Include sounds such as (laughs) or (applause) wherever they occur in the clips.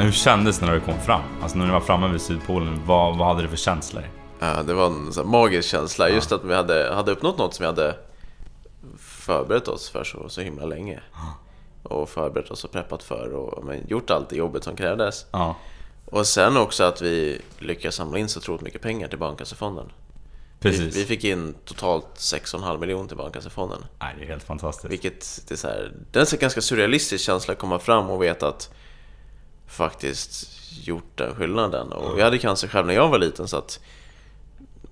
Hur kändes det när du kom fram? Alltså när du var framme vid Sydpolen, vad, vad hade du för känslor? Ja, det var en här magisk känsla. Just att vi hade, hade uppnått något som vi hade förberett oss för så, så himla länge. Och förberett oss och preppat för och men, gjort allt det jobbet som krävdes. Ja. Och sen också att vi lyckades samla in så otroligt mycket pengar till Barnkassefonden. Vi, Precis. vi fick in totalt 6,5 miljoner till Barnkassefonden. Nej, det är helt fantastiskt. Vilket det är, så här, det är en så ganska surrealistisk känsla att komma fram och veta att faktiskt gjort den skillnaden. Och jag hade cancer själv när jag var liten så att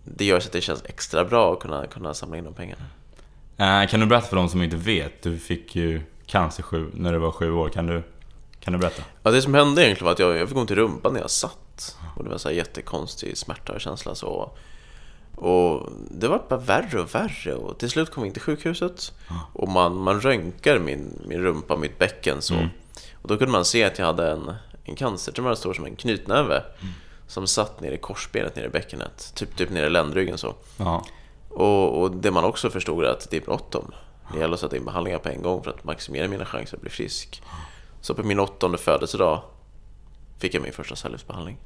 det gör så att det känns extra bra att kunna, kunna samla in de pengarna. Eh, kan du berätta för de som inte vet? Du fick ju cancer sju, när du var sju år. Kan du, kan du berätta? Ja, det som hände egentligen var att jag, jag fick ont i rumpan när jag satt. Och det var så här jättekonstig smärta och känsla så. Och det var bara värre och värre och till slut kom vi in till sjukhuset. Och man, man röntgar min, min rumpa, mitt bäcken så. Och då kunde man se att jag hade en, en cancertumör stor som en knytnäve. Som satt nere i korsbenet, nere i bäckenet. Typ, typ nere i ländryggen så. Ja. Och, och det man också förstod är att det är bråttom. Det gäller att sätta in behandlingar på en gång för att maximera mina chanser att bli frisk. Så på min åttonde födelsedag fick jag min första cellgiftsbehandling.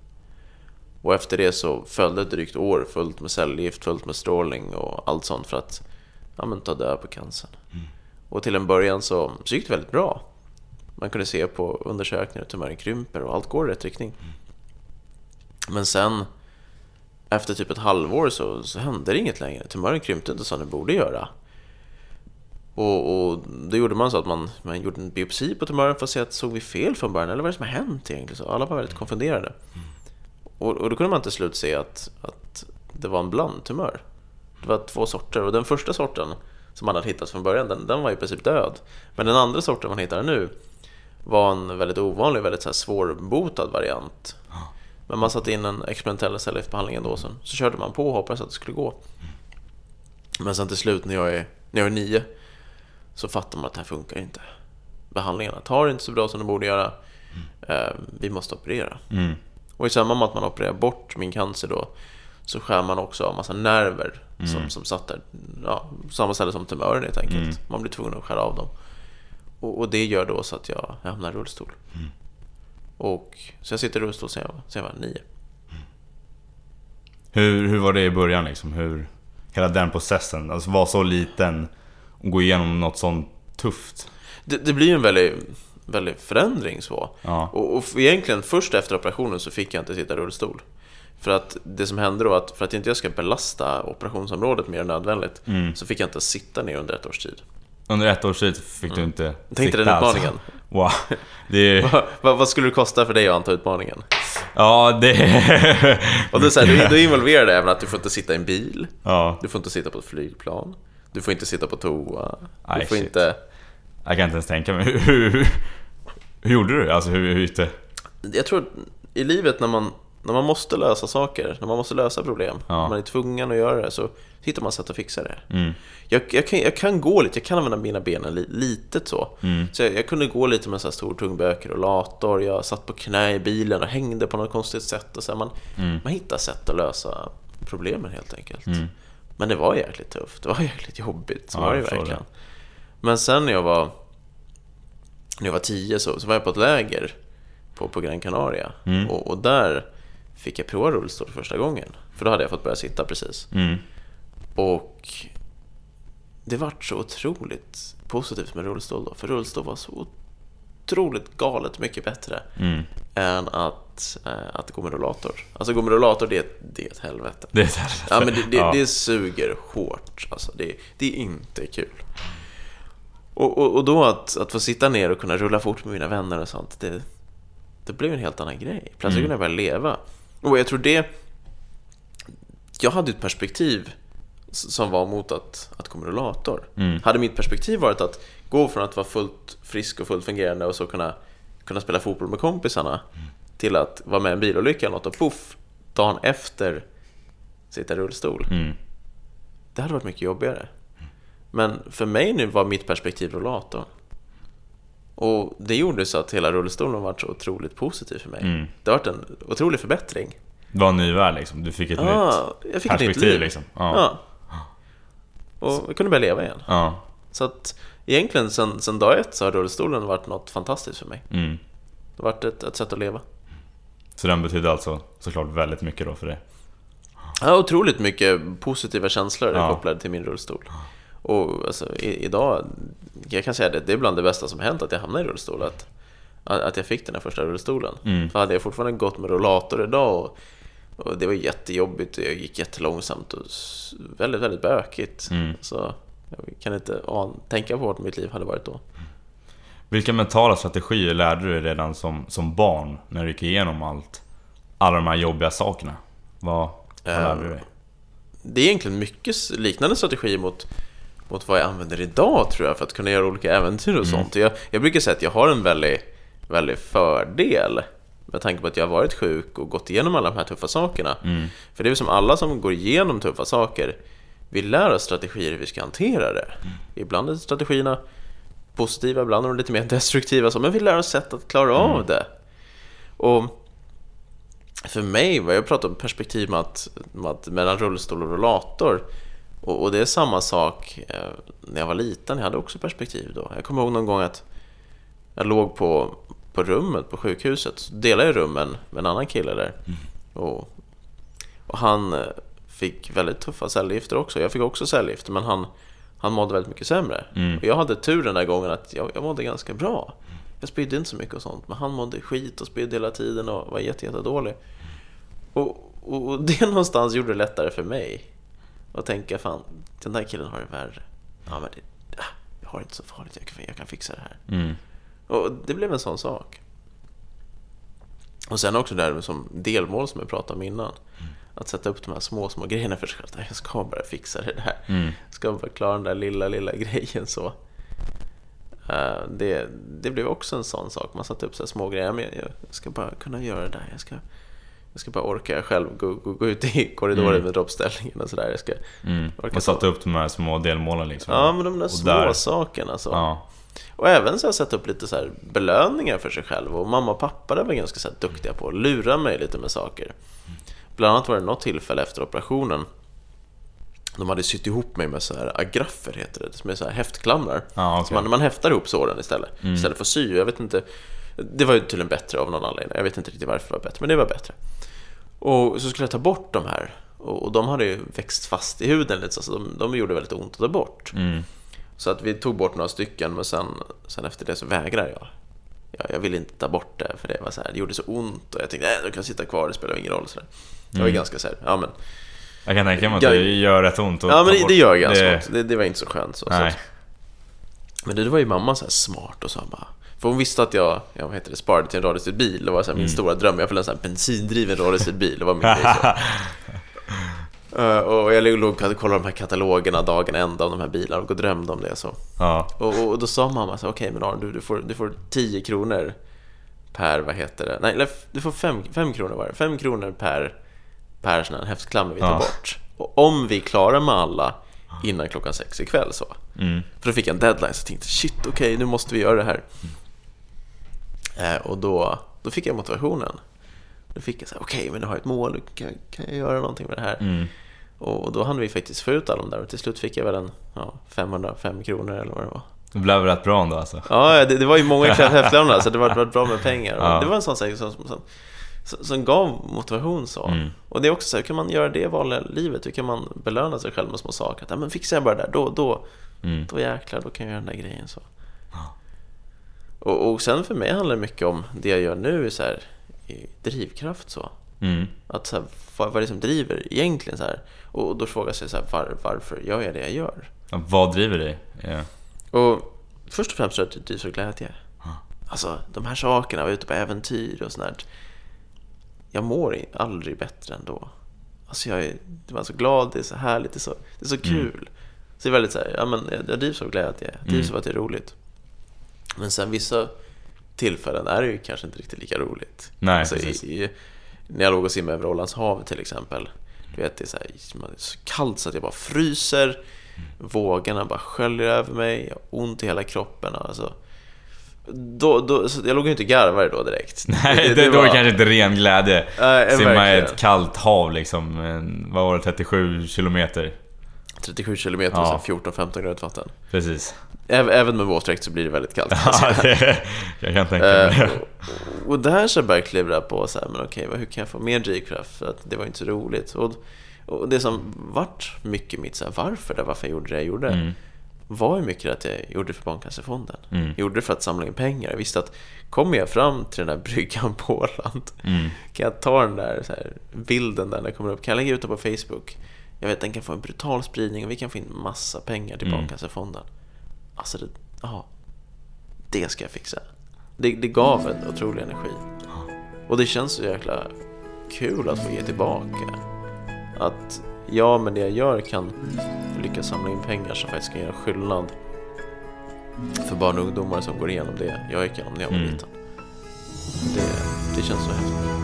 Och efter det så följde ett drygt år fullt med cellgift, fullt med strålning och allt sånt för att ja, men, ta död på cancern. Och till en början så, så gick det väldigt bra. Man kunde se på undersökningar att tumören krymper och allt går i rätt riktning. Men sen efter typ ett halvår så, så hände det inget längre. Tumören krympte inte som den borde göra. Och, och då gjorde man så att man, man gjorde en biopsi på tumören för att se att såg vi fel från början eller vad är det som har hänt egentligen? Så alla var väldigt konfunderade. Och, och då kunde man till slut se att, att det var en blandtumör. Det var två sorter och den första sorten som man hade hittat från början, den, den var i princip död. Men den andra sorten man hittade nu var en väldigt ovanlig, väldigt så här svårbotad variant. Men man satte in en experimentell cellgiftsbehandling ändå sen. Så körde man på och hoppades att det skulle gå. Men sen till slut när jag är, när jag är nio så fattar man att det här funkar inte. Behandlingarna tar inte så bra som de borde göra. Eh, vi måste operera. Mm. Och i samband med att man opererar bort min cancer då så skär man också av massa nerver som, som satt där. Ja, samma ställe som tumören helt enkelt. Man blir tvungen att skära av dem. Och, och det gör då så att jag, jag hamnar i rullstol. Och, så jag sitter i rullstol sen jag, sen jag var nio. Hur, hur var det i början liksom? Hur, hela den processen, alltså vara så liten och gå igenom något sånt tufft. Det, det blir ju en väldigt, väldigt förändring så. Ja. Och, och egentligen först efter operationen så fick jag inte sitta i rullstol. För att det som hände då, att för att inte jag ska belasta operationsområdet mer än nödvändigt, så fick jag inte sitta ner under ett års tid. Under ett års tid fick du inte Tänkte den utmaningen. Alltså. (laughs) Wow. Är... (laughs) Va, va, vad skulle det kosta för dig att anta utmaningen? Ja, det... Och då, så här, då, (laughs) då involverar det även att du får inte sitta i en bil, Ja, du får inte sitta på ett flygplan, du får inte sitta på toa, du Aj, får shit. inte... jag kan inte ens tänka mig. Hur, hur, hur gjorde du? Alltså hur, hur gick det? Jag tror i livet när man, när man måste lösa saker, när man måste lösa problem, Ja. när man är tvungen att göra det, så hittar man sätt att fixa det. Mm. Jag, jag, kan, jag kan gå lite, jag kan använda mina ben li, litet så. Mm. Så jag, jag kunde gå lite med sån här stor tung bökrullator, jag satt på knä i bilen och hängde på något konstigt sätt. Och så här, man, man hittar sätt att lösa problemen helt enkelt. Mm. Men det var jäkligt tufft, det var jäkligt jobbigt, så Ja, var det verkligen. Men sen när jag var, när jag var tio så, så var jag på ett läger på, på Gran Canaria. Mm. Och, och där fick jag prova rullstol för första gången. För då hade jag fått börja sitta precis. Mm. Och det vart så otroligt positivt med rullstol då. För rullstol var så otroligt galet mycket bättre Mm. än att, eh, att gå med rollator. Alltså gå med rollator, det, det är ett helvete. Det är ett helvete. Ja, men det, det, Ja. det suger hårt. Alltså, det, det är inte kul. Och, och, och då att, att få sitta ner och kunna rulla fort med mina vänner och sånt, det, det blev en helt annan grej. Plötsligt kunde jag börja leva. Och jag tror det... Jag hade ett perspektiv som var mot att, att rullator. Mm. Hade mitt perspektiv varit att gå från att vara fullt frisk och fullt fungerande och så kunna, kunna spela fotboll med kompisarna till att vara med i en bilolycka eller något och poff, dagen efter sitta i rullstol. Mm. Det hade varit mycket jobbigare. Men för mig nu var mitt perspektiv rullatorn. Och det gjorde så att hela rullstolen var så otroligt positiv för mig. Mm. Det har varit en otrolig förbättring. Det var en ny värld liksom. Du fick ett nytt Ah, jag fick ett nytt perspektiv liksom. Ja. Ja. Och jag kunde börja leva igen. Ja. Så att egentligen sen, sen dag ett så har rullstolen varit något fantastiskt för mig. Mm. Det har varit ett, ett sätt att leva. Så den betydde alltså såklart väldigt mycket då för dig. Har otroligt mycket positiva känslor Ja. kopplade till min rullstol. Och alltså, i, idag, jag kan säga det, det är bland det bästa som hänt att jag hamnade i rullstol. Att, att jag fick den här första rullstolen. Mm. För hade jag fortfarande gått med rollator idag och, och det var jättejobbigt och jag gick jättelångsamt och väldigt, väldigt bökigt. Mm. Så jag kan inte an, tänka på vart mitt liv hade varit då. Vilka mentala strategier lärde du dig redan som, som barn när du gick igenom allt? Alla de här jobbiga sakerna. Vad, vad Ehm, lärde du dig? Det är egentligen mycket liknande strategier mot, mot vad jag använder idag tror jag för att kunna göra olika äventyr och sånt. Jag, jag brukar säga att jag har en väldigt, väldigt fördel med tanke på att jag har varit sjuk och gått igenom alla de här tuffa sakerna. För det är som alla som går igenom tuffa saker, vi lär oss strategier hur vi ska hantera det. Ibland är strategierna positiva, ibland är de lite mer destruktiva, så, men vi lär oss sätt att klara av det. Och för mig, vad jag pratar om perspektiv med att, med att mellan rullstol och rullator och, och det är samma sak eh, när jag var liten, jag hade också perspektiv då. Jag kommer ihåg någon gång att jag låg på, på rummet på sjukhuset, så delade jag rummen med en annan kille där. Och, och han eh, fick väldigt tuffa cellgifter också. Jag fick också cellgifter, men han, han mådde väldigt mycket sämre. Mm. Och jag hade tur den där gången att jag, jag mådde ganska bra. Jag spydde inte så mycket och sånt, men han mådde skit och spydde hela tiden och var jätte, jätte dålig. Och, och, och det (laughs) någonstans gjorde det lättare för mig att tänka, fan, den där killen har det värre. Ja, men det, ah, jag har det inte så farligt, jag kan, jag kan fixa det här. Mm. Och det blev en sån sak. Och sen också det här som delmål som jag pratade om innan. Att sätta upp de här små, små grejerna för sig själv. Jag ska bara fixa det där. Mm. Jag ska bara klara den där lilla, lilla (laughs) grejen så. Eh, det, det blev också en sån sak. Man satte upp så här små grejer. Men jag ska bara kunna göra det där. Jag ska, jag ska bara orka själv gå, gå, gå ut i (laughs) korridoren Mm. med droppställningen och sådär. Jag ska Mm. orka Man satte upp de här små delmålen liksom. Ja, men de där Och små där- sakerna så. Ja. Och även så har jag satt upp lite så här belöningar för sig själv. Och mamma och pappa där var ganska så duktiga på att lura mig lite med saker. Bland annat var det något tillfälle efter operationen. De hade sytt ihop mig med så här agraffer heter det, som är så här häftklamrar. Ja, okej. Så man, man häftar ihop såren istället, istället för att sy. Jag vet inte, det var ju tydligen bättre av någon anledning. Jag vet inte riktigt varför det var bättre, men det var bättre. Och så skulle jag ta bort de här. Och, de hade ju växt fast i huden lite, så de, de gjorde väldigt ont att ta bort. Mm. Så att vi tog bort några stycken, men sen, sen efter det så vägrade jag. jag. Jag ville inte ta bort det, för det var så här, det gjorde så ont. Och jag tänkte, nej, de kan sitta kvar, det spelar ingen roll. Så där. Jag var Mm. ganska så här, ja men, Jag kan tänka mig att det gör rätt ont att ja, men det, det gör ganska det... ont. Det, det var inte så skönt. Så, så Nej. att, men det, det var ju mamma så smart och sa bara, för hon visste att jag, jag vad heter det, sparade till en radiostyrd bil. Det var så här min Mm. stora dröm. Jag ville ha en bensindriven radiostyrd bil. Det var min grej. Eh, och jag låg och kollade de här katalogerna dagen ända om de här bilarna och drömde om det. Så. ja. Och, och då sa mamma så okej men Aron, du, du, får, du får 10 kronor per, vad heter det? Nej, du får 5 kronor var det. 5 kronor per, per sån här häftklammer vi tar Ja. bort. Och om vi klarar med alla innan klockan sex ikväll så. Mm. För då fick jag en deadline så jag tänkte shit, okej nu måste vi göra det här. Eh, och då, då fick jag motivationen. Då fick jag så här, okej men jag har ett mål, kan, kan jag göra någonting med det här? Mm. Och då hann vi faktiskt få ut alla de där och till slut fick jag väl en ja, 505 kronor eller vad det var. Det blev rätt bra ändå alltså. Ja, det, det var ju många häftlämnar så det var, det var bra med pengar. Ja. Det var en sån sak som, som, som, som gav motivation så. Mm. Och det är också så här, hur kan man göra det i vanliga livet? Hur kan man belöna sig själv med små saker? Att, ja, men fixar jag bara det där, då, då, Mm. då jäklar, då kan jag göra den där grejen så. Och, och sen för mig handlar det mycket om det jag gör nu, är så här, drivkraft så. Mm. Att så här, vad, vad är det som driver egentligen så här? Och då frågar sig så här, var, varför gör jag det jag gör? Ja, Vad driver dig? Ja. Och först och främst så är det drivs av glädje. Alltså de här sakerna, vara ute på äventyr och sånt där. Jag mår aldrig bättre ändå. Alltså jag är, var så glad, det är så härligt, det är så, det är så kul. Så det är väldigt så här, ja men jag, jag drivs av glädje, jag drivs av att det är roligt. Men sen vissa tillfällen är det ju kanske inte riktigt lika roligt. Nej, alltså, i, i, när jag låg och simmade över Ålands hav till exempel. Du vet, det är så, här, det är så kallt så att jag bara fryser. Vågorna bara sköljer över mig, jag har ont i hela kroppen. Alltså. Då, då, jag låg ju inte och garvade då direkt. (laughs) Nej, det, då är det kanske inte ren glädje. Nej, Simma i ett kallt hav liksom, en- vad var det, 37 kilometer? 37 kilometer Ja. och sen 14-15 grader vatten. Precis. Äv- Även med våtdräkt så blir det väldigt kallt. (laughs) Ja, det, jag kan tänka mig Eh, och, och där så började jag klura på så här, men okej, hur kan jag få mer drivkraft? För att det var inte så roligt. Och, och det som vart mycket mitt så här, varför det, varför jag gjorde det jag gjorde, Mm. var ju mycket att jag gjorde det för Barncancerfonden. Mm. Jag gjorde det för att samla in pengar. Jag visste att kommer jag fram till den där bryggan på Åland, Mm. kan jag ta den där, så här bilden där när den kommer upp, kan jag lägga ut den på Facebook? Jag vet, den kan få en brutal spridning och vi kan få in massa pengar till Mm. Barncancerfonden. Alltså, det, ja, det ska jag fixa. Det, det gav en otrolig energi. Och det känns så jäkla kul att få ge tillbaka. Att jag med det jag gör kan lyckas samla in pengar som faktiskt kan göra skillnad för barn och ungdomar som går igenom det jag gick igenom när jag var Mm. liten. Det, det känns så häftigt.